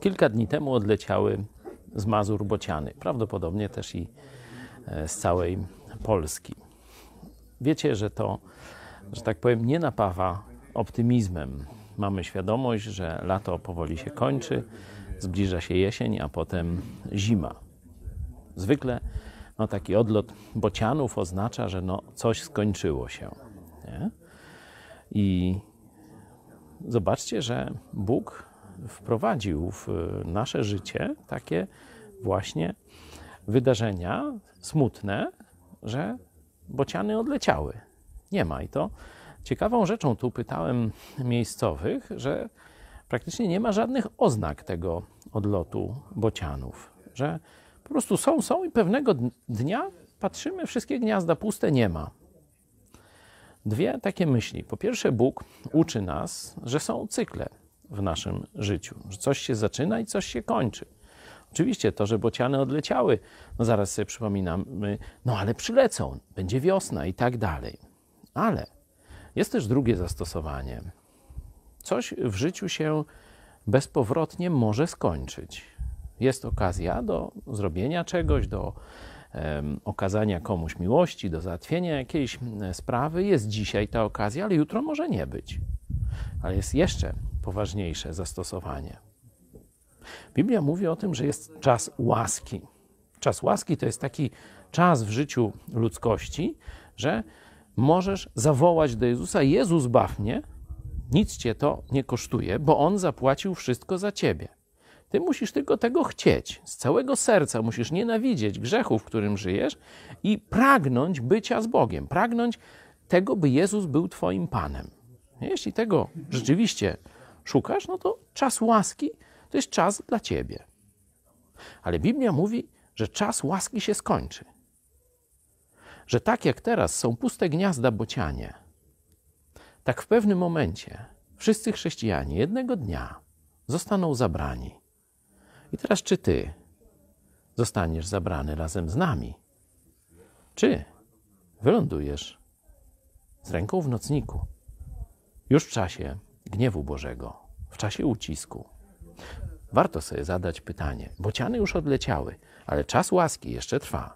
Kilka dni temu odleciały z Mazur bociany, prawdopodobnie też i e, z całej Polski. Wiecie, że to, że tak powiem, nie napawa optymizmem. Mamy świadomość, że lato powoli się kończy, zbliża się jesień, a potem zima. Zwykle no, taki odlot bocianów oznacza, że no, coś skończyło się. Nie? I zobaczcie, że Bóg wprowadził w nasze życie takie właśnie wydarzenia smutne, że bociany odleciały. Nie ma. I to ciekawą rzeczą tu pytałem miejscowych, że praktycznie nie ma żadnych oznak tego odlotu bocianów, że po prostu są, są i pewnego dnia patrzymy, wszystkie gniazda puste, nie ma. Dwie takie myśli. Po pierwsze, Bóg uczy nas, że są cykle w naszym życiu, że coś się zaczyna i coś się kończy. Oczywiście to, że bociany odleciały, no zaraz sobie przypominamy, no ale przylecą, będzie wiosna i tak dalej. Ale jest też drugie zastosowanie. Coś w życiu się bezpowrotnie może skończyć. Jest okazja do zrobienia czegoś, do um, okazania komuś miłości, do załatwienia jakiejś sprawy. Jest dzisiaj ta okazja, ale jutro może nie być. Ale jest jeszcze poważniejsze zastosowanie. Biblia mówi o tym, że jest czas łaski. Czas łaski to jest taki czas w życiu ludzkości, że możesz zawołać do Jezusa: Jezus, baw mnie, nic cię to nie kosztuje, bo on zapłacił wszystko za ciebie. Ty musisz tylko tego chcieć. Z całego serca musisz nienawidzieć grzechu, w którym żyjesz i pragnąć bycia z Bogiem. Pragnąć tego, by Jezus był Twoim Panem. Jeśli tego rzeczywiście szukasz, no to czas łaski to jest czas dla Ciebie. Ale Biblia mówi, że czas łaski się skończy. Że tak jak teraz są puste gniazda bocianie, tak w pewnym momencie wszyscy chrześcijanie jednego dnia zostaną zabrani i teraz, czy ty zostaniesz zabrany razem z nami? Czy wylądujesz z ręką w nocniku, już w czasie gniewu Bożego, w czasie ucisku? Warto sobie zadać pytanie. Bociany już odleciały, ale czas łaski jeszcze trwa.